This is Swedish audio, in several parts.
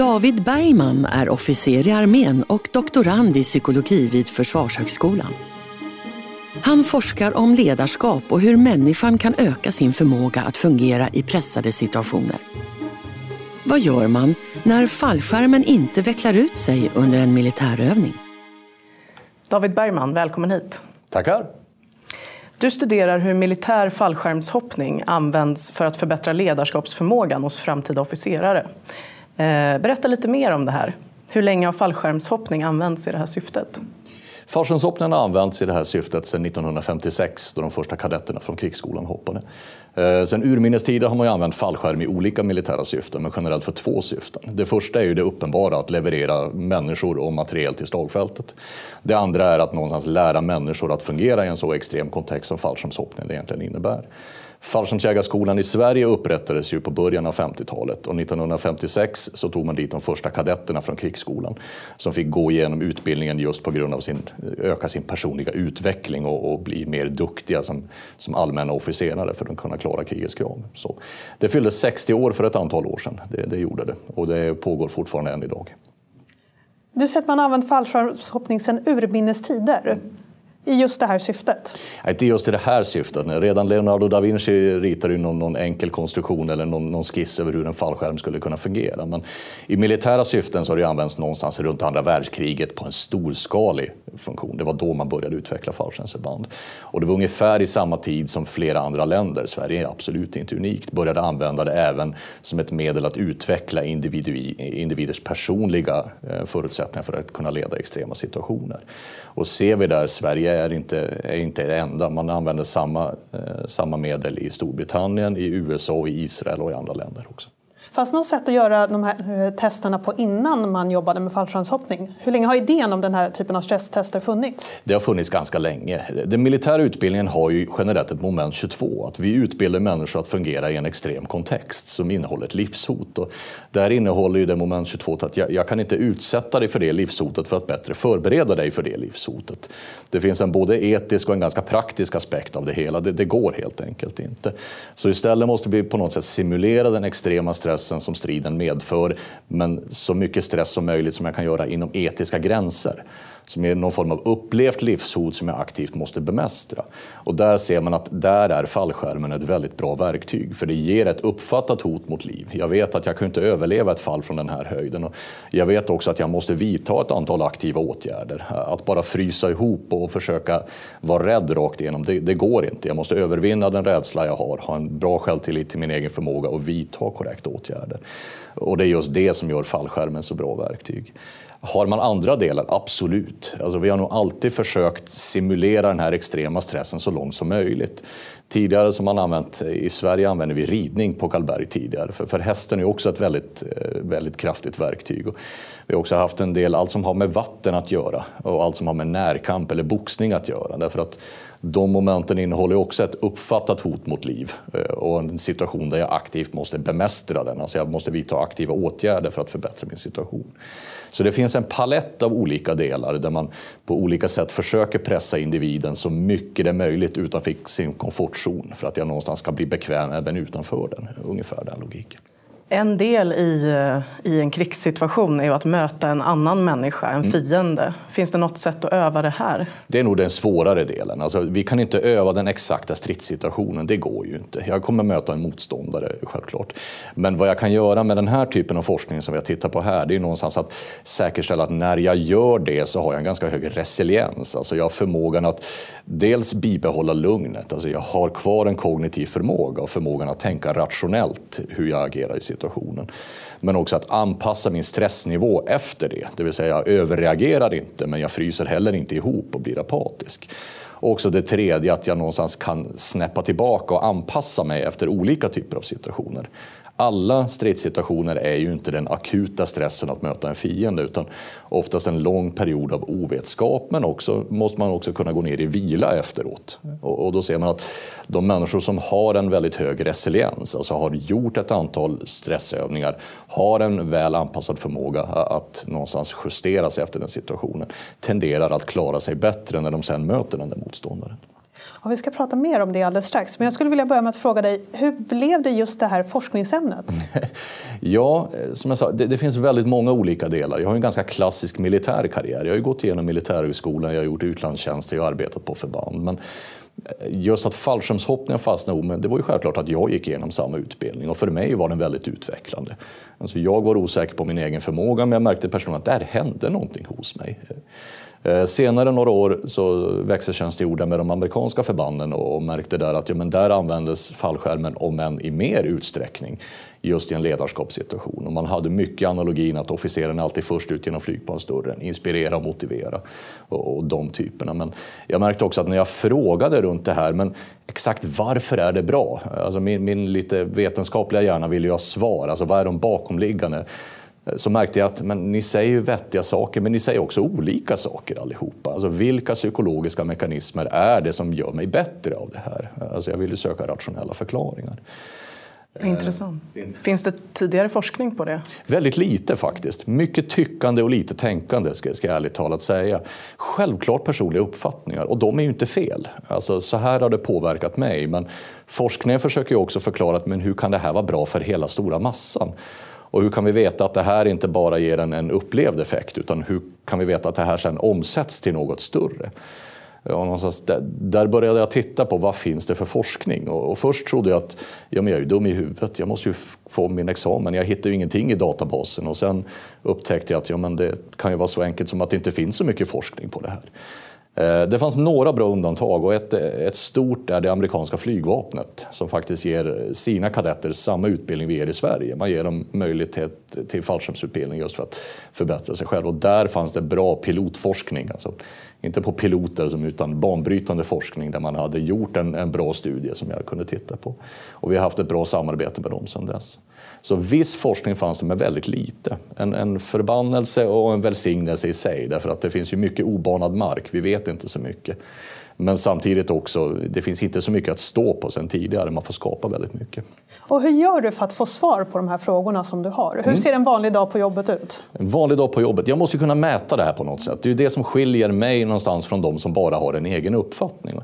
David Bergman är officer i armén och doktorand i psykologi vid Försvarshögskolan. Han forskar om ledarskap och hur människan kan öka sin förmåga att fungera i pressade situationer. Vad gör man när fallskärmen inte vecklar ut sig under en militärövning? David Bergman, välkommen hit. Tackar. Du studerar hur militär fallskärmshoppning används för att förbättra ledarskapsförmågan hos framtida officerare. Eh, berätta lite mer om det här. Hur länge har fallskärmshoppning använts i det här syftet? Fallskärmshoppningen har använts i det här syftet sedan 1956 då de första kadetterna från krigsskolan hoppade. Eh, Sen urminnes tider har man ju använt fallskärm i olika militära syften, men generellt för två syften. Det första är ju det uppenbara, att leverera människor och materiel till slagfältet. Det andra är att någonstans lära människor att fungera i en så extrem kontext som fallskärmshoppningen egentligen innebär. Fallskärmsjägarskolan i Sverige upprättades ju på början av 50-talet och 1956 så tog man dit de första kadetterna från krigsskolan som fick gå igenom utbildningen just på grund av sin öka sin personliga utveckling och, och bli mer duktiga som, som allmänna officerare för att kunna klara krigets krav. Så det fyllde 60 år för ett antal år sedan, det, det gjorde det och det pågår fortfarande än idag. Du säger att man har använt fallskärmshoppning sedan urminnes tider i just det här syftet? Inte just i det här syftet. Redan Leonardo da Vinci ritade ju någon, någon enkel konstruktion eller någon, någon, skiss över hur en fallskärm skulle kunna fungera. Men i militära syften så har det använts någonstans runt andra världskriget på en storskalig funktion. Det var då man började utveckla fallskärmsförband. Och det var ungefär i samma tid som flera andra länder, Sverige är absolut inte unikt, började använda det även som ett medel att utveckla individers personliga eh, förutsättningar för att kunna leda extrema situationer. Och ser vi där, Sverige är inte, är inte det enda. Man använder samma, eh, samma medel i Storbritannien, i USA, i Israel och i andra länder också. Fanns det något sätt att göra de här eh, testerna på innan man jobbade med fallskärmshoppning? Hur länge har idén om den här typen av stresstester funnits? Det har funnits ganska länge. Den militära utbildningen har ju generellt ett moment 22, att vi utbildar människor att fungera i en extrem kontext som innehåller ett livshot. Och där innehåller ju det moment 22 att jag, jag kan inte utsätta dig för det livshotet för att bättre förbereda dig för det livshotet. Det finns en både etisk och en ganska praktisk aspekt av det hela. Det, det går helt enkelt inte. Så istället måste vi på något sätt simulera den extrema stressen stressen som striden medför, men så mycket stress som möjligt som jag kan göra inom etiska gränser som är någon form av upplevt livshot som jag aktivt måste bemästra. Och där ser man att där är fallskärmen ett väldigt bra verktyg, för det ger ett uppfattat hot mot liv. Jag vet att jag kan inte överleva ett fall från den här höjden. Och jag vet också att jag måste vidta ett antal aktiva åtgärder. Att bara frysa ihop och försöka vara rädd rakt igenom, det, det går inte. Jag måste övervinna den rädsla jag har, ha en bra självtillit till min egen förmåga och vidta korrekta åtgärder. Och det är just det som gör fallskärmen så bra verktyg. Har man andra delar? Absolut. Alltså, vi har nog alltid försökt simulera den här extrema stressen så långt som möjligt. Tidigare som man använt, i Sverige använder vi ridning på Karlberg tidigare, för, för hästen är också ett väldigt, eh, väldigt kraftigt verktyg. Och vi har också haft en del, allt som har med vatten att göra och allt som har med närkamp eller boxning att göra. Därför att de momenten innehåller också ett uppfattat hot mot liv eh, och en situation där jag aktivt måste bemästra den. Alltså jag måste vidta aktiva åtgärder för att förbättra min situation. Så det finns en palett av olika delar där man på olika sätt försöker pressa individen så mycket det är möjligt utanför sin komfortzon för att jag någonstans ska bli bekväm även utanför den. Ungefär den logiken. En del i, eh, i en krigssituation är att möta en annan människa, en mm. fiende. Finns det något sätt att öva det här? Det är nog den svårare delen. Alltså, vi kan inte öva den exakta stridssituationen, det går ju inte. Jag kommer möta en motståndare, självklart. Men vad jag kan göra med den här typen av forskning som vi har tittat på här, det är någonstans att säkerställa att när jag gör det så har jag en ganska hög resiliens. Alltså jag har förmågan att dels bibehålla lugnet, alltså jag har kvar en kognitiv förmåga och förmågan att tänka rationellt hur jag agerar i situationen situationen. Men också att anpassa min stressnivå efter det. Det vill säga jag överreagerar inte men jag fryser heller inte ihop och blir apatisk. Och också det tredje, att jag någonstans kan snäppa tillbaka och anpassa mig efter olika typer av situationer alla stridssituationer är ju inte den akuta stressen att möta en fiende utan oftast en lång period av ovetskap men också måste man också kunna gå ner i vila efteråt. Och, och då ser man att de människor som har en väldigt hög resiliens, alltså har gjort ett antal stressövningar, har en väl anpassad förmåga att någonstans justera sig efter den situationen, tenderar att klara sig bättre när de sen möter den där motståndaren. Och vi ska prata mer om det alldeles strax. Men jag skulle vilja börja med att fråga dig, hur blev det just det här forskningsämnet? ja, eh, som jag sa, det, det, finns väldigt många olika delar. Jag har en ganska klassisk militär karriär. Jag har gått igenom militärhögskolan, jag har gjort utlandstjänster, jag har arbetat på förband. Men eh, just att fallskärmshoppningen fastnade med, det var ju självklart att jag gick igenom samma utbildning och för mig var den väldigt utvecklande. Alltså jag var osäker på min egen förmåga men jag märkte personligen att där hände någonting hos mig. Eh, senare några år så växeltjänstgjorde jag med de amerikanska förbanden och märkte där att ja, men där användes fallskärmen, om än i mer utsträckning, just i en ledarskapssituation. Och man hade mycket analogin att officeren alltid först ut genom flygplansdörren, inspirera och motivera och, och de typerna. Men jag märkte också att när jag frågade runt det här, men exakt varför är det bra? Alltså min, min lite vetenskapliga hjärna vill ju ha svar, alltså vad är de bakomliggande? Så märkte jag att men ni säger ju vettiga saker, men ni säger också olika saker allihopa. Alltså vilka psykologiska mekanismer är det som gör mig bättre av det här? Alltså jag vill ju söka rationella förklaringar. Intressant. Finns det tidigare forskning på det? Väldigt lite faktiskt. Mycket tyckande och lite tänkande ska, ska jag ärligt talat säga. Självklart personliga uppfattningar och de är ju inte fel. Alltså, så här har det påverkat mig men forskningen försöker ju också förklara att men hur kan det här vara bra för hela stora massan? Och hur kan vi veta att det här inte bara ger en, en upplevd effekt utan hur kan vi veta att det här sen omsätts till något större? Där, där började jag titta på vad finns det för forskning och, och först trodde jag att ja, men jag är ju dum i huvudet, jag måste ju få min examen. Jag hittar ju ingenting i databasen och sen upptäckte jag att ja, men det kan ju vara så enkelt som att det inte finns så mycket forskning på det här. Eh, det fanns några bra undantag och ett, ett stort är det amerikanska flygvapnet som faktiskt ger sina kadetter samma utbildning vi ger i Sverige. Man ger dem möjlighet till fallskärmsutbildning just för att förbättra sig själv och där fanns det bra pilotforskning. Alltså, inte på piloter utan banbrytande forskning där man hade gjort en, en bra studie som jag kunde titta på. Och vi har haft ett bra samarbete med dem sedan dess. Så viss forskning fanns det, men väldigt lite. En, en förbannelse och en välsignelse i sig, därför att det finns ju mycket obanad mark. Vi vet inte så mycket. Men samtidigt också, det finns inte så mycket att stå på sen tidigare. Man får skapa väldigt mycket. Och hur gör du för att få svar på de här frågorna som du har? Hur mm. ser en vanlig dag på jobbet ut? En vanlig dag på jobbet? Jag måste kunna mäta det här på något sätt. Det är ju det som skiljer mig någonstans från de som bara har en egen uppfattning.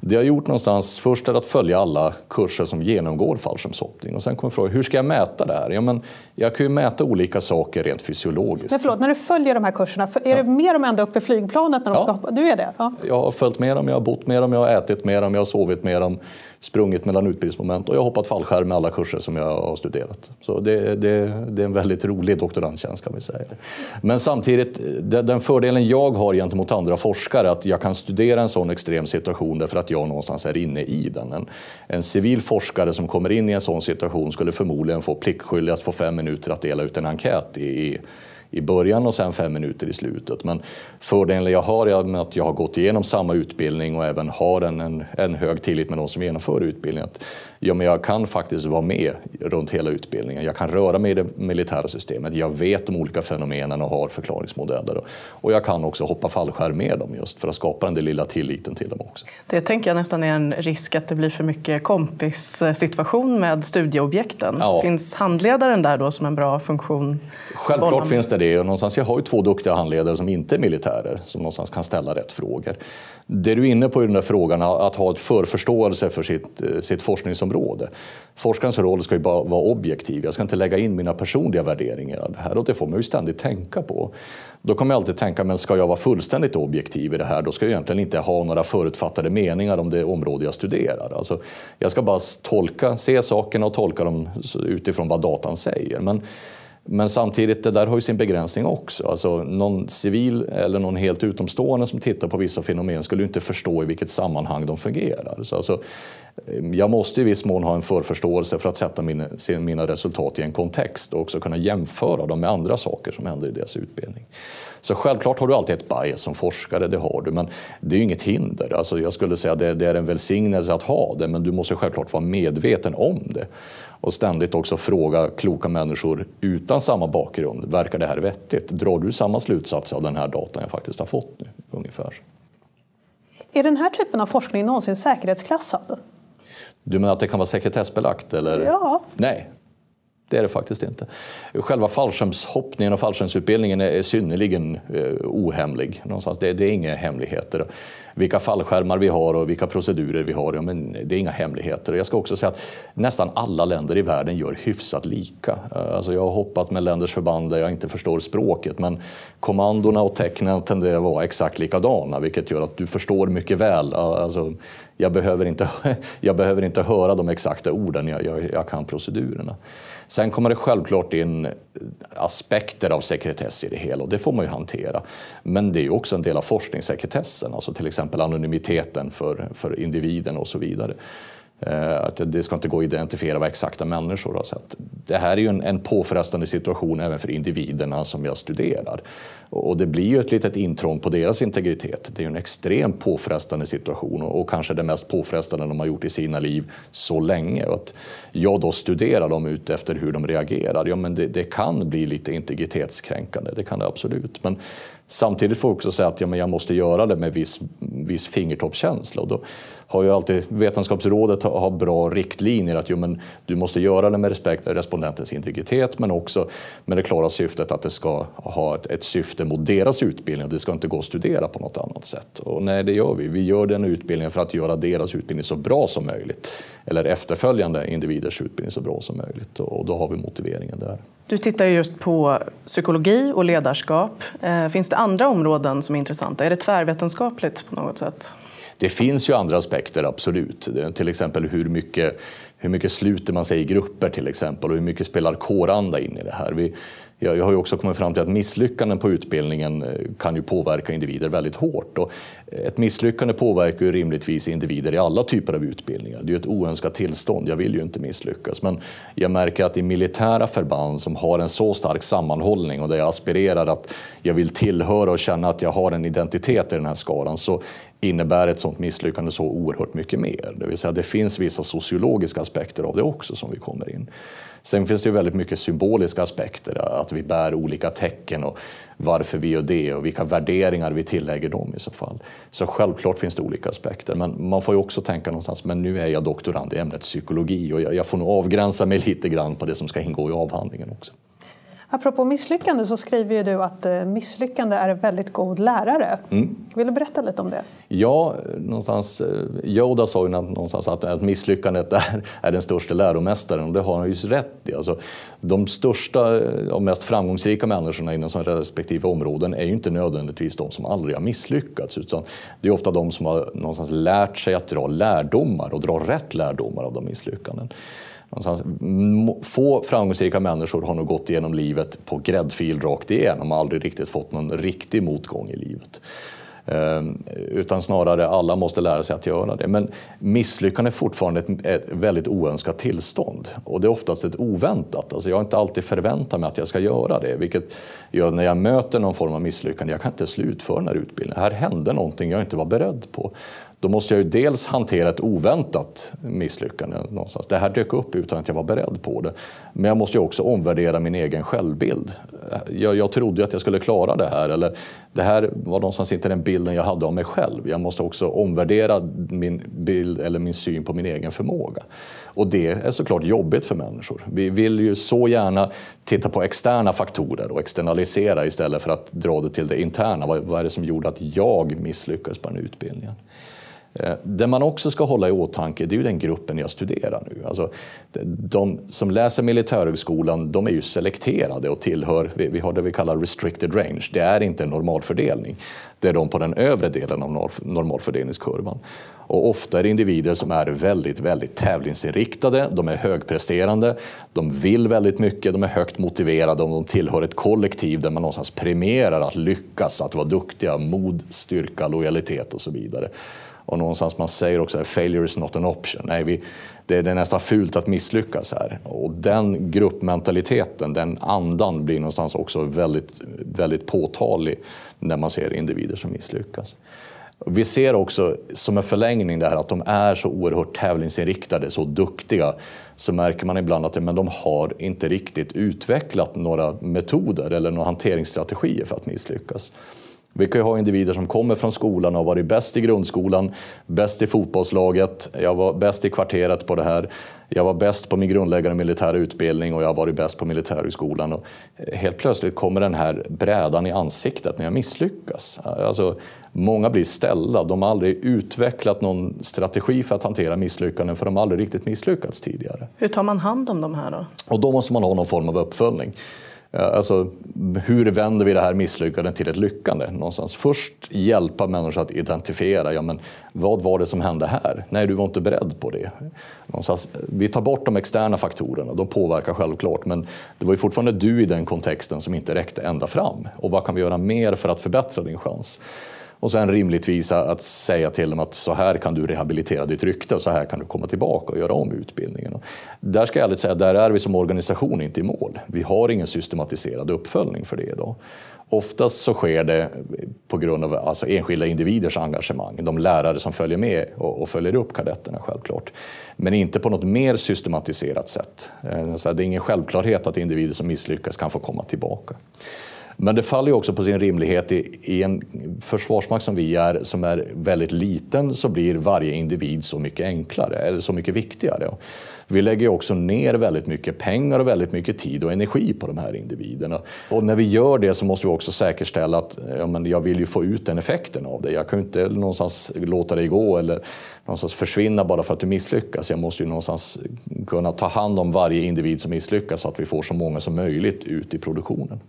Det jag har gjort någonstans först är att följa alla kurser som genomgår fallskärmshoppning och sen kommer frågan hur ska jag mäta det här? Ja, men jag kan ju mäta olika saker rent fysiologiskt. Men förlåt, när du följer de här kurserna, är det mer om ända upp i flygplanet när de ja. ska hoppa? Du är det? Ja. Jag har följt med dem, jag har bott med dem, jag har ätit med dem, jag har sovit med dem sprungit mellan utbildningsmoment och jag har hoppat fallskärm med alla kurser som jag har studerat. Så det, det, det är en väldigt rolig doktorandtjänst kan vi säga. Men samtidigt, den fördelen jag har gentemot andra forskare är att jag kan studera en sån extrem situation därför att jag någonstans är inne i den. En, en civil forskare som kommer in i en sån situation skulle förmodligen få pliktskyldigast få fem minuter att dela ut en enkät i i början och sen fem minuter i slutet. Men fördelen jag har är att jag har gått igenom samma utbildning och även har en, en, en hög tillit med de som genomför utbildningen. Att, ja, men jag kan faktiskt vara med runt hela utbildningen. Jag kan röra mig i det militära systemet. Jag vet de olika fenomenen och har förklaringsmodeller. Och jag kan också hoppa fallskärm med dem just för att skapa den där lilla tilliten till dem också. Det tänker jag nästan är en risk att det blir för mycket kompissituation med studieobjekten. Ja. Finns handledaren där då som en bra funktion? Självklart finns det det. Någonstans, jag har ju två duktiga handledare som inte är militärer som någonstans kan ställa rätt frågor. Det du är inne på i den där frågan, att ha ett förförståelse för sitt, eh, sitt forskningsområde. Forskarens roll ska ju bara vara objektiv. Jag ska inte lägga in mina personliga värderingar i det här och det får man ju ständigt tänka på. Då kommer jag alltid tänka, men ska jag vara fullständigt objektiv i det här, då ska jag egentligen inte ha några förutfattade meningar om det område jag studerar. Alltså, jag ska bara tolka, se sakerna och tolka dem utifrån vad datan säger. Men men samtidigt, det där har ju sin begränsning också. Alltså, någon civil eller någon helt utomstående som tittar på vissa fenomen skulle inte förstå i vilket sammanhang de fungerar. Så alltså, jag måste i viss mån ha en förförståelse för att sätta mina, mina resultat i en kontext och också kunna jämföra dem med andra saker som händer i deras utbildning. Så självklart har du alltid ett bias som forskare, det har du, men det är ju inget hinder. Alltså jag skulle säga att det, det är en välsignelse att ha det, men du måste självklart vara medveten om det och ständigt också fråga kloka människor utan samma bakgrund. Verkar det här vettigt? Drar du samma slutsats av den här datan jag faktiskt har fått nu? Ungefär. Är den här typen av forskning någonsin säkerhetsklassad? Du menar att det kan vara sekretessbelagt? Eller? Ja. Nej, det är det faktiskt inte. Själva fallskärmshoppningen och fallskärmsutbildningen är synnerligen eh, ohemlig. Någonstans. Det, det är inga hemligheter. Vilka fallskärmar vi har och vilka procedurer vi har, ja, men det är inga hemligheter. Jag ska också säga att nästan alla länder i världen gör hyfsat lika. Eh, alltså jag har hoppat med länders förband där jag inte förstår språket, men kommandona och tecknen tenderar att vara exakt likadana, vilket gör att du förstår mycket väl. Eh, alltså, jag, behöver inte, jag behöver inte höra de exakta orden, jag, jag, jag kan procedurerna. Sen kommer det självklart in eh, aspekter av sekretess i det hela och det får man ju hantera. Men det är ju också en del av forskningssekretessen, alltså till exempel anonymiteten för, för individen och så vidare. Eh, att det ska inte gå att identifiera vad exakta människor har sett. Det här är ju en, en påfrestande situation även för individerna som jag studerar. Och det blir ju ett litet intrång på deras integritet. Det är ju en extremt påfrestande situation och, och kanske det mest påfrestande de har gjort i sina liv så länge. Och att jag då studerar dem ut efter hur de reagerar, ja men det, det kan bli lite integritetskränkande, det kan det absolut. Men Samtidigt får jag också säga att ja, men jag måste göra det med viss, viss fingertoppskänsla. Och då har ju alltid Vetenskapsrådet har bra riktlinjer att jo, men du måste göra det med respekt för respondentens integritet men också med det klara syftet att det ska ha ett, ett syfte mot deras utbildning. Det ska inte gå att studera på något annat sätt. Och nej, det gör vi. Vi gör den utbildningen för att göra deras utbildning så bra som möjligt. Eller efterföljande individers utbildning så bra som möjligt. Och då har vi motiveringen där. Du tittar just på psykologi och ledarskap. Eh, finns det andra områden som är intressanta? Är det tvärvetenskapligt på något sätt? Det finns ju andra aspekter, absolut. Till exempel hur mycket, hur mycket sluter man sig i grupper till exempel och hur mycket spelar kåranda in i det här. Vi, jag har ju också kommit fram till att misslyckanden på utbildningen eh, kan ju påverka individer väldigt hårt. Och eh, ett misslyckande påverkar ju rimligtvis individer i alla typer av utbildningar. Det är ju ett oönskat tillstånd. Jag vill ju inte misslyckas. Men jag märker att i militära förband som har en så stark sammanhållning och där jag aspirerar att jag vill tillhöra och känna att jag har en identitet i den här skaran så innebär ett sådant misslyckande så oerhört mycket mer. Det vill säga det finns vissa sociologiska aspekter av det också som vi kommer in. Sen finns det ju väldigt mycket symboliska aspekter, att vi bär olika tecken och varför vi gör det och vilka värderingar vi tillägger dem i så fall. Så självklart finns det olika aspekter, men man får ju också tänka någonstans, men nu är jag doktorand i ämnet psykologi och jag får nog avgränsa mig lite grann på det som ska ingå i avhandlingen också. Apropå misslyckande så skriver du att eh, misslyckande är en väldigt god lärare. Mm. Vill du berätta lite om det? Ja, någonstans, eh, Yoda sa ju någonstans att, att misslyckandet är, är den största läromästaren och det har han ju rätt i. Alltså, de största eh, och mest framgångsrika människorna inom sina respektive områden är ju inte nödvändigtvis de som aldrig har misslyckats utan det är ofta de som har någonstans lärt sig att dra lärdomar och dra rätt lärdomar av de misslyckanden. Någonstans, få framgångsrika människor har nog gått igenom livet på gräddfil rakt igenom och aldrig riktigt fått någon riktig motgång i livet. Ehm, utan snarare alla måste lära sig att göra det. Men misslyckande är fortfarande ett, ett väldigt oönskat tillstånd och det är oftast ett oväntat. Alltså jag har inte alltid förväntat mig att jag ska göra det, vilket gör att när jag möter någon form av misslyckande, jag kan inte slutföra den här utbildningen. Här hände någonting jag inte var beredd på. Då måste jag ju dels hantera ett oväntat misslyckande någonstans. Det här dök upp utan att jag var beredd på det. Men jag måste ju också omvärdera min egen självbild. Jag, jag trodde att jag skulle klara det här. Eller det här var någonstans inte den bilden jag hade av mig själv. Jag måste också omvärdera min bild eller min syn på min egen förmåga. Och det är såklart jobbigt för människor. Vi vill ju så gärna titta på externa faktorer och externalisera istället för att dra det till det interna. Vad, vad är det som gjorde att jag misslyckades på den utbildningen? Eh, det man också ska hålla i åtanke det är ju den gruppen jag studerar nu. Alltså, de som läser Militärhögskolan de är ju selekterade och tillhör, vi har det vi kallar restricted range. Det är inte en normalfördelning. Det är de på den övre delen av normalfördelningskurvan. Och ofta är det individer som är väldigt, väldigt tävlingsinriktade, de är högpresterande, de vill väldigt mycket, de är högt motiverade och de tillhör ett kollektiv där man någonstans premierar att lyckas, att vara duktiga, mod, styrka, lojalitet och så vidare. Och någonstans man säger också att failure is not an option. Nej, vi, det, det är nästan fult att misslyckas här. Och den gruppmentaliteten, den andan blir någonstans också väldigt, väldigt påtaglig när man ser individer som misslyckas. Vi ser också som en förlängning det här att de är så oerhört tävlingsinriktade, så duktiga. Så märker man ibland att men de har inte riktigt utvecklat några metoder eller några hanteringsstrategier för att misslyckas. Vi kan ju ha individer som kommer från skolan och har varit bäst i grundskolan, bäst i fotbollslaget, jag var bäst i kvarteret på det här, jag var bäst på min grundläggande militära utbildning och jag har varit bäst på militärhögskolan. Och helt plötsligt kommer den här brädan i ansiktet när jag misslyckas. Alltså, många blir ställda, de har aldrig utvecklat någon strategi för att hantera misslyckanden för de har aldrig riktigt misslyckats tidigare. Hur tar man hand om de här då? Och då måste man ha någon form av uppföljning. Alltså, hur vänder vi det här misslyckandet till ett lyckande? Någonstans. Först hjälpa människor att identifiera, ja, men vad var det som hände här? Nej, du var inte beredd på det. Någonstans. Vi tar bort de externa faktorerna, de påverkar självklart, men det var ju fortfarande du i den kontexten som inte räckte ända fram. Och vad kan vi göra mer för att förbättra din chans? Och sen rimligtvis att säga till dem att så här kan du rehabilitera ditt rykte och så här kan du komma tillbaka och göra om utbildningen. Och där ska jag ärligt säga, där är vi som organisation inte i mål. Vi har ingen systematiserad uppföljning för det idag. Oftast så sker det på grund av alltså enskilda individers engagemang, de lärare som följer med och, och följer upp kadetterna självklart. Men inte på något mer systematiserat sätt. Eh, så det är ingen självklarhet att individer som misslyckas kan få komma tillbaka. Men det faller ju också på sin rimlighet i, i en försvarsmakt som vi är, som är väldigt liten, så blir varje individ så mycket enklare, eller så mycket viktigare. Vi lägger också ner väldigt mycket pengar och väldigt mycket tid och energi på de här individerna. Och när vi gör det så måste vi också säkerställa att ja, men jag vill ju få ut den effekten av det. Jag kan ju inte någonstans låta dig gå eller någonstans försvinna bara för att du misslyckas. Jag måste ju någonstans kunna ta hand om varje individ som misslyckas så att vi får så många som möjligt ut i produktionen.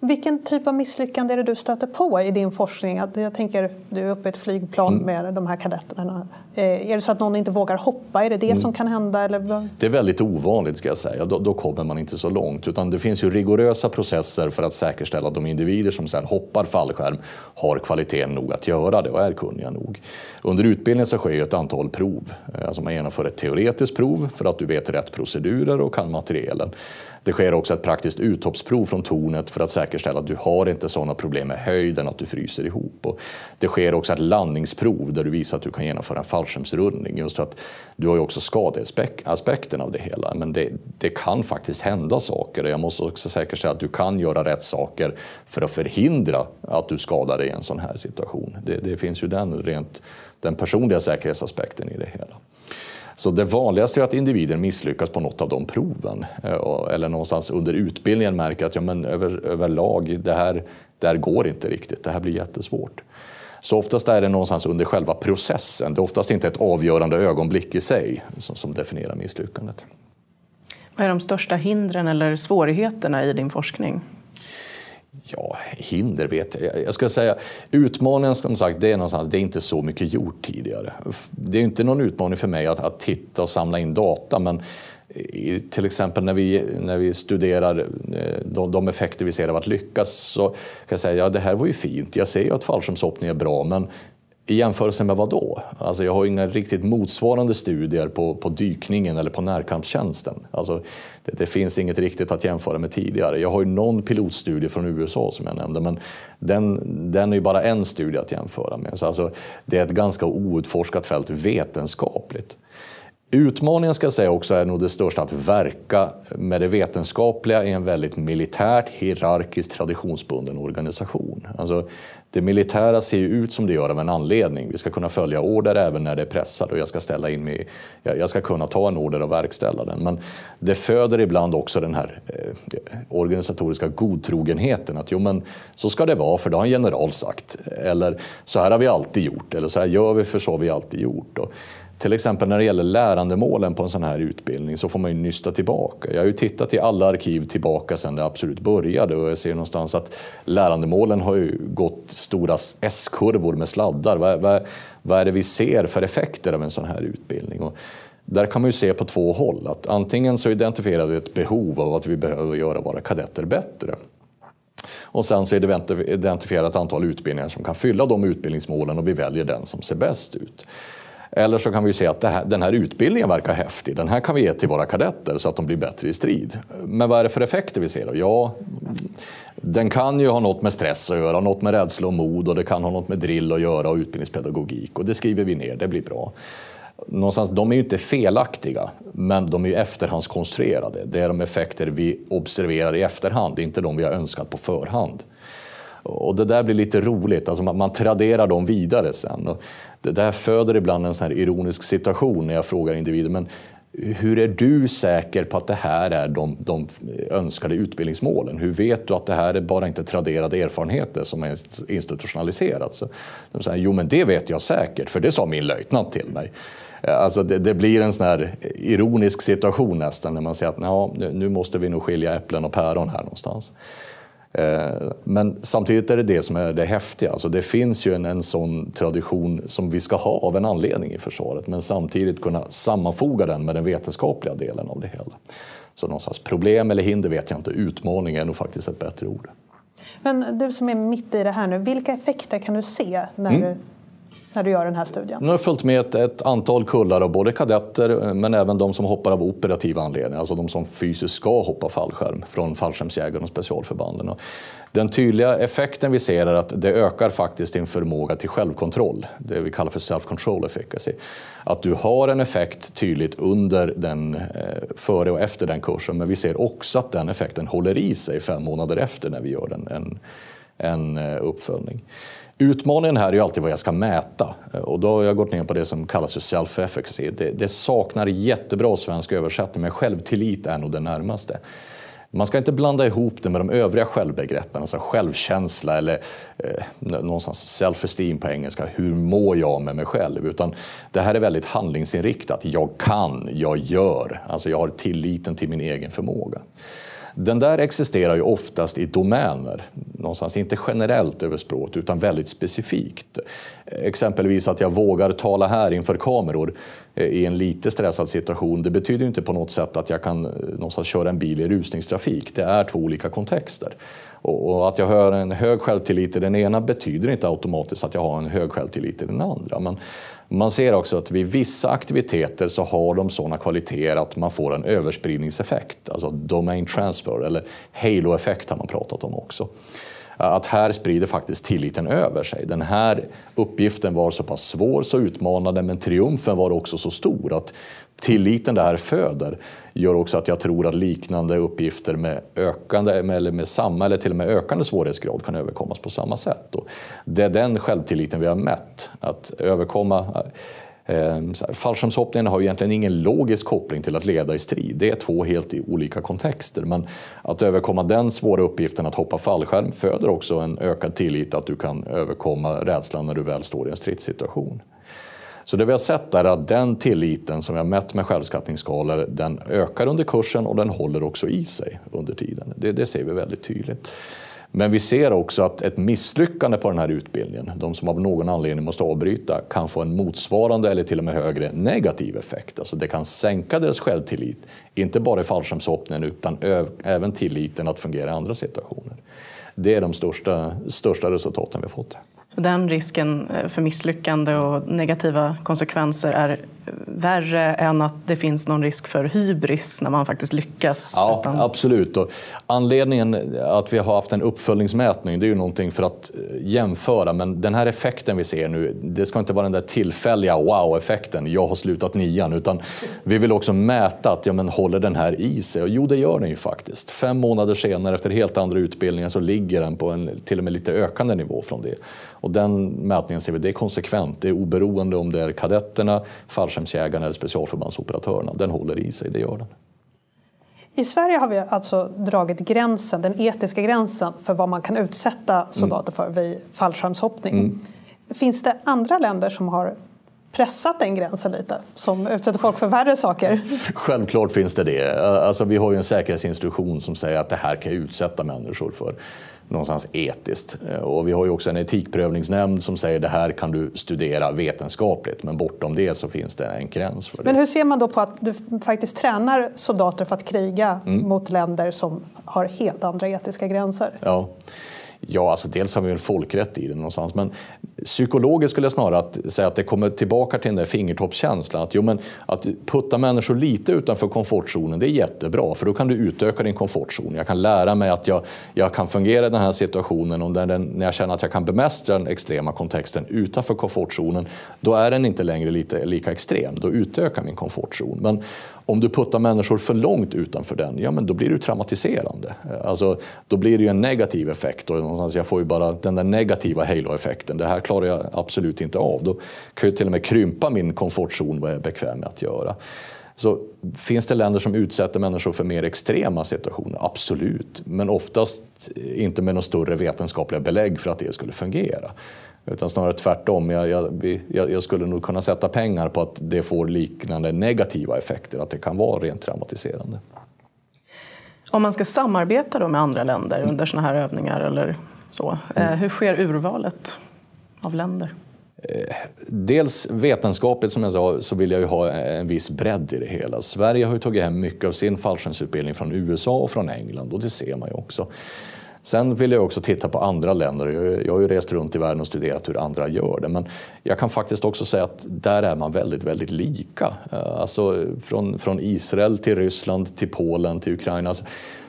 Vilken typ av misslyckande är det du stöter på i din forskning? Jag tänker, du är uppe i ett flygplan mm. med de här kadetterna. Eh, är det så att någon inte vågar hoppa? Är det det mm. som kan hända? Eller? Det är väldigt ovanligt ska jag säga. Då, då, kommer man inte så långt. Utan det finns ju rigorösa processer för att säkerställa att de individer som sedan hoppar fallskärm har kvaliteten nog att göra det och är kunniga nog. Under utbildningen så sker ett antal prov. Eh, alltså man genomför ett teoretiskt prov för att du vet rätt procedurer och kan materialen. Det sker också ett praktiskt uthoppsprov från tornet för att säkerställa att du har inte sådana problem med höjden att du fryser ihop. Och det sker också ett landningsprov där du visar att du kan genomföra en fallskärmsrullning. Just för att du har ju också skadeaspekten av det hela. Men det, det kan faktiskt hända saker och jag måste också säkerställa att du kan göra rätt saker för att förhindra att du skadar dig i en sån här situation. Det, det finns ju den, rent, den personliga säkerhetsaspekten i det hela. Så det vanligaste är att individen misslyckas på något av de proven eh, eller någonstans under utbildningen märker att ja, men över, överlag, det här, det här går inte riktigt, det här blir jättesvårt. Så oftast är det någonstans under själva processen, det är oftast inte ett avgörande ögonblick i sig som, som definierar misslyckandet. Vad är de största hindren eller svårigheterna i din forskning? Ja, hinder vet jag. Jag ska säga utmaningen som sagt, det är någonstans, det är inte så mycket gjort tidigare. Det är inte någon utmaning för mig att, att titta och samla in data, men till exempel när vi, när vi studerar eh, de, de effekter vi ser av att lyckas så kan jag säga ja det här var ju fint. Jag ser ju att fallskärmshoppning är bra men i jämförelse med vad då? Alltså jag har inga riktigt motsvarande studier på, på dykningen eller på närkampstjänsten. Alltså det, det, finns inget riktigt att jämföra med tidigare. Jag har ju någon pilotstudie från USA som jag nämnde, men den, den är ju bara en studie att jämföra med. Så alltså, det är ett ganska outforskat fält vetenskapligt. Utmaningen ska jag säga också är nog det största att verka med det vetenskapliga i en väldigt militärt, hierarkiskt, traditionsbunden organisation. Alltså, det militära ser ju ut som det gör av en anledning. Vi ska kunna följa order även när det är pressat och jag ska, ställa in mig, jag ska kunna ta en order och verkställa den. Men det föder ibland också den här eh, organisatoriska godtrogenheten. Att jo, men så ska det vara för det har en general sagt. Eller så här har vi alltid gjort. Eller så här gör vi för så har vi alltid gjort. Och till exempel när det gäller lärandemålen på en sån här utbildning så får man ju nysta tillbaka. Jag har ju tittat i alla arkiv tillbaka sedan det absolut började och jag ser någonstans att lärandemålen har ju gått stora S-kurvor med sladdar. Vad, vad, vad är det vi ser för effekter av en sån här utbildning? Och där kan man ju se på två håll. Att antingen så identifierar vi ett behov av att vi behöver göra våra kadetter bättre. Och sen så är det identifierat ett antal utbildningar som kan fylla de utbildningsmålen och vi väljer den som ser bäst ut. Eller så kan vi se att här, den här utbildningen verkar häftig. Den här kan vi ge till våra kadetter så att de blir bättre i strid. Men vad är det för effekter vi ser då? Ja, den kan ju ha något med stress att göra, något med rädsla och mod och det kan ha något med drill att göra och utbildningspedagogik och det skriver vi ner, det blir bra. Någonstans, de är ju inte felaktiga, men de är ju efterhandskonstruerade. Det är de effekter vi observerar i efterhand, inte de vi har önskat på förhand. Och det där blir lite roligt, alltså man, man traderar dem vidare sen. Och det där föder ibland en sån här ironisk situation när jag frågar individer, men hur är du säker på att det här är de, de önskade utbildningsmålen? Hur vet du att det här är bara inte traderade erfarenheter som är institutionaliserat? Så de säger, jo men det vet jag säkert, för det sa min löjtnant till mig. Eh, alltså det, det, blir en sån här ironisk situation nästan när man säger att nu måste vi nog skilja äpplen och päron här någonstans. Eh, men samtidigt är det det som är det häftiga. Alltså det finns ju en, en sån tradition som vi ska ha av en anledning i försvaret men samtidigt kunna sammanfoga den med den vetenskapliga delen av det hela. Så någonstans problem eller hinder vet jag inte, utmaning är nog faktiskt ett bättre ord. Men du som är mitt i det här nu, vilka effekter kan du se när mm. du när du gör den här studien? Nu har jag följt med ett, ett, antal kullar av både kadetter eh, men även de som hoppar av operativa anledningar, alltså de som fysiskt ska hoppa fallskärm från fallskärmsjägarna och specialförbanden. Den tydliga effekten vi ser är att det ökar faktiskt din förmåga till självkontroll, det vi kallar för self-control efficacy. Att du har en effekt tydligt under den, eh, före och efter den kursen, men vi ser också att den effekten håller i sig fem månader efter när vi gör en, en, en eh, uppföljning. Utmaningen här är ju alltid vad jag ska mäta eh, och då har jag gått ner på det som kallas för self-efficacy. Det, det saknar jättebra svensk översättning men självtillit är nog det närmaste. Man ska inte blanda ihop det med de övriga självbegreppen, alltså självkänsla eller eh, någonstans self-esteem på engelska. Hur mår jag med mig själv? Utan det här är väldigt handlingsinriktat. Jag kan, jag gör. Alltså jag har tilliten till min egen förmåga. Den där existerar ju oftast i domäner, någonstans inte generellt över språket utan väldigt specifikt. Exempelvis att jag vågar tala här inför kameror eh, i en lite stressad situation. Det betyder inte på något sätt att jag kan eh, någonstans köra en bil i rusningstrafik. Det är två olika kontexter. Och att jag har en hög självtillit i den ena betyder inte automatiskt att jag har en hög självtillit i den andra. Men man ser också att vid vissa aktiviteter så har de sådana kvaliteter att man får en överspridningseffekt, alltså domain transfer eller halo-effekt har man pratat om också. Att här sprider faktiskt tilliten över sig. Den här uppgiften var så pass svår, så utmanande, men triumfen var också så stor att tilliten det här föder gör också att jag tror att liknande uppgifter med, ökande, eller med samma eller till och med ökande svårighetsgrad kan överkommas på samma sätt. Och det är den självtilliten vi har mätt, att överkomma Ehm, fallskärmshoppningen har egentligen ingen logisk koppling till att leda i strid. Det är två helt olika kontexter. Men att överkomma den svåra uppgiften att hoppa fallskärm föder också en ökad tillit att du kan överkomma rädslan när du väl står i en stridssituation. Så det vi har sett är att den tilliten som vi har mätt med självskattningsskalor, den ökar under kursen och den håller också i sig under tiden. Det, det ser vi väldigt tydligt. Men vi ser också att ett misslyckande på den här utbildningen, de som av någon anledning måste avbryta, kan få en motsvarande eller till och med högre negativ effekt. Alltså det kan sänka deras självtillit, inte bara i fallskärmshoppningen utan även tilliten att fungera i andra situationer. Det är de största, största resultaten vi har fått. Den risken eh, för misslyckande och negativa konsekvenser är värre än att det finns någon risk för hybris när man faktiskt lyckas? Ja, utan... absolut. Och anledningen att vi har haft en uppföljningsmätning det är ju någonting för att eh, jämföra. Men den här effekten vi ser nu, det ska inte vara den där tillfälliga wow-effekten, jag har slutat nian, utan vi vill också mäta att ja, men håller den här i sig? Och jo, det gör den ju faktiskt. Fem månader senare, efter helt andra utbildningar, så ligger den på en till och med lite ökande nivå från det. Och den mätningen ser vi, det är konsekvent, det är oberoende om det är kadetterna, fallskärmsjägarna eller specialförbandsoperatörerna. Den håller i sig, det gör den. I Sverige har vi alltså dragit gränsen, den etiska gränsen för vad man kan utsätta soldater för vid fallskärmshoppning. Mm. Finns det andra länder som har pressat den gränsen lite, som utsätter folk för värre saker? Självklart finns det det. Alltså, vi har ju en säkerhetsinstruktion som säger att det här kan utsätta människor för. Någonstans etiskt. Och vi har ju också en etikprövningsnämnd som säger det här kan du studera vetenskapligt, men bortom det så finns det en gräns för det. Men hur ser man då på att du faktiskt tränar soldater för att kriga mm. mot länder som har helt andra etiska gränser? Ja. Ja, alltså dels har vi en folkrätt i det någonstans, men psykologiskt skulle jag snarare att säga att det kommer tillbaka till den där fingertoppskänslan. Att, jo, men att putta människor lite utanför komfortzonen, det är jättebra, för då kan du utöka din komfortzon. Jag kan lära mig att jag, jag kan fungera i den här situationen och den, när jag känner att jag kan bemästra den extrema kontexten utanför komfortzonen, då är den inte längre lite, lika extrem. Då utökar min komfortzon. Men om du puttar människor för långt utanför den, ja men då blir det traumatiserande. Alltså, då blir det ju en negativ effekt och någonstans jag får ju bara den där negativa halo-effekten. Det här klarar jag absolut inte av. Då kan jag till och med krympa min komfortzon vad jag är bekväm med att göra. Så finns det länder som utsätter människor för mer extrema situationer? Absolut, men oftast inte med några större vetenskapliga belägg för att det skulle fungera. Utan snarare tvärtom. Jag, jag, jag, skulle nog kunna sätta pengar på att det får liknande negativa effekter, att det kan vara rent traumatiserande. Om man ska samarbeta då med andra länder mm. under sådana här övningar eller så, eh, mm. hur sker urvalet av länder? Eh, dels vetenskapligt som jag sa så vill jag ju ha en viss bredd i det hela. Sverige har ju tagit hem mycket av sin fallskärmsutbildning från USA och från England och det ser man ju också. Sen vill jag också titta på andra länder. Jag har ju rest runt i världen och studerat hur andra gör det. Men jag kan faktiskt också säga att där är man väldigt, väldigt lika. Eh, alltså från, från Israel till Ryssland till Polen till Ukraina. Alltså,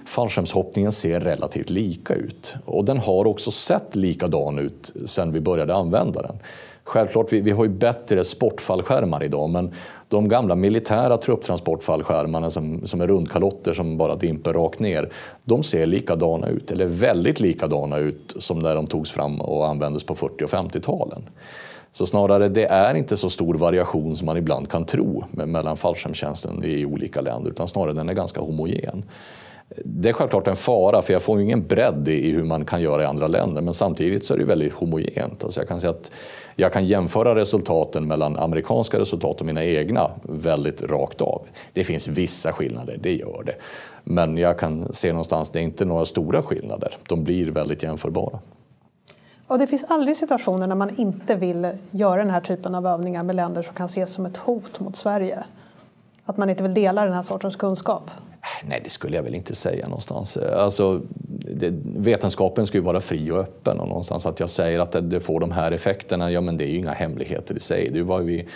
fallskärmshoppningen ser relativt lika ut. Och den har också sett likadan ut sedan vi började använda den. Självklart, vi, vi har ju bättre sportfallskärmar idag, men de gamla militära trupptransportfallskärmarna som, som är rundkalotter som bara dimper rakt ner, de ser likadana ut, eller väldigt likadana ut som när de togs fram och användes på 40 och 50-talen. Så snarare, det är inte så stor variation som man ibland kan tro mellan fallskärmstjänsten i olika länder, utan snarare den är ganska homogen. Det är självklart en fara, för jag får ingen bredd i hur man kan göra i andra länder, men samtidigt så är det väldigt homogent. Alltså jag kan säga att jag kan jämföra resultaten mellan amerikanska resultat och mina egna väldigt rakt av. Det finns vissa skillnader, det gör det. Men jag kan se någonstans, det är inte några stora skillnader. De blir väldigt jämförbara. Och det finns aldrig situationer när man inte vill göra den här typen av övningar med länder som kan ses som ett hot mot Sverige? Att man inte vill dela den här sortens kunskap? Nej, det skulle jag väl inte säga någonstans. Alltså, det, vetenskapen ska ju vara fri och öppen och någonstans att jag säger att det, det, får de här effekterna, ja men det är ju inga hemligheter i sig. Det är vad vi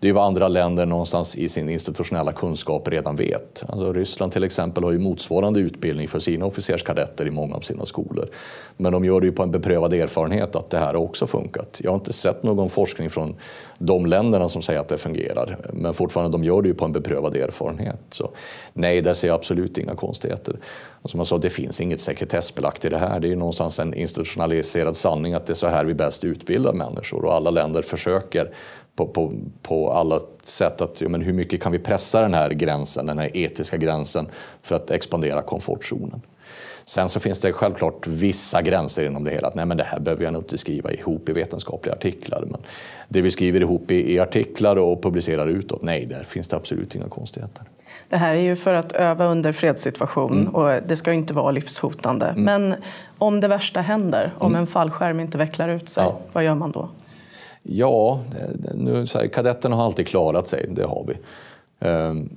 det är vad andra länder någonstans i sin institutionella kunskap redan vet. Alltså Ryssland till exempel har ju motsvarande utbildning för sina officerskadetter i många av sina skolor. Men de gör det ju på en beprövad erfarenhet att det här har också funkat. Jag har inte sett någon forskning från de länderna som säger att det fungerar. Men fortfarande, de gör det ju på en beprövad erfarenhet. Så nej, där ser jag absolut inga konstigheter. Och som jag sa, det finns inget sekretessbelagt i det här. Det är ju någonstans en institutionaliserad sanning att det är så här vi bäst utbildar människor och alla länder försöker på, på, på alla sätt att ja, men hur mycket kan vi pressa den här gränsen, den här etiska gränsen för att expandera komfortzonen. Sen så finns det självklart vissa gränser inom det hela. Att, nej, men det här behöver jag nog inte skriva ihop i vetenskapliga artiklar. Men det vi skriver ihop i, i artiklar och publicerar utåt, nej, där finns det absolut inga konstigheter. Det här är ju för att öva under fredssituation mm. och det ska inte vara livshotande. Mm. Men om det värsta händer, om mm. en fallskärm inte vecklar ut sig, ja. vad gör man då? Ja, nu, så här, kadetterna har alltid klarat sig, det har vi. Ehm,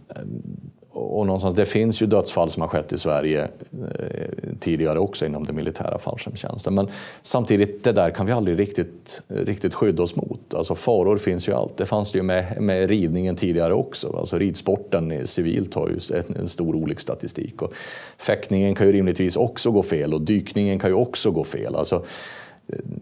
och någonstans, det finns ju dödsfall som har skett i Sverige eh, tidigare också inom den militära fallskärmstjänsten. Men samtidigt, det där kan vi aldrig riktigt, riktigt skydda oss mot. Alltså faror finns ju allt. Det fanns det ju med, med ridningen tidigare också. Alltså ridsporten civilt har ju en, en stor olycksstatistik. Och fäktningen kan ju rimligtvis också gå fel och dykningen kan ju också gå fel. Alltså,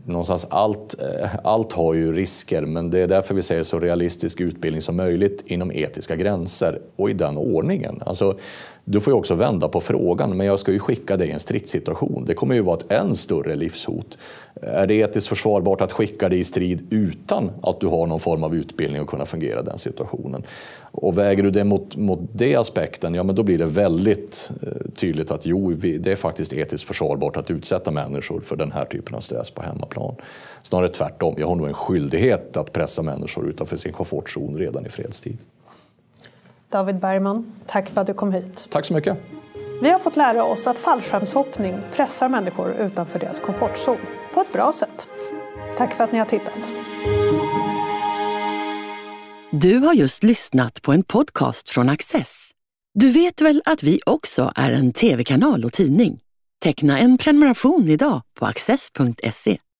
någonstans allt, eh, allt har ju risker men det är därför vi säger så realistisk utbildning som möjligt inom etiska gränser och i den ordningen. Alltså, du får ju också vända på frågan, men jag ska ju skicka dig i en stridssituation. Det kommer ju vara ett än större livshot. Är det etiskt försvarbart att skicka dig i strid utan att du har någon form av utbildning och kunna fungera i den situationen? Och väger du det mot, mot det aspekten, ja men då blir det väldigt eh, tydligt att jo, det är faktiskt etiskt försvarbart att utsätta människor för den här typen av stress på hemmaplan. Snarare tvärtom, jag har nog en skyldighet att pressa människor utanför sin komfortzon redan i fredstid. David Bergman, tack för att du kom hit. Tack så mycket. Vi har fått lära oss att fallskärmshoppning pressar människor utanför deras komfortzon på ett bra sätt. Tack för att ni har tittat. Du har just lyssnat på en podcast från Access. Du vet väl att vi också är en tv-kanal och tidning? Teckna en prenumeration idag på access.se.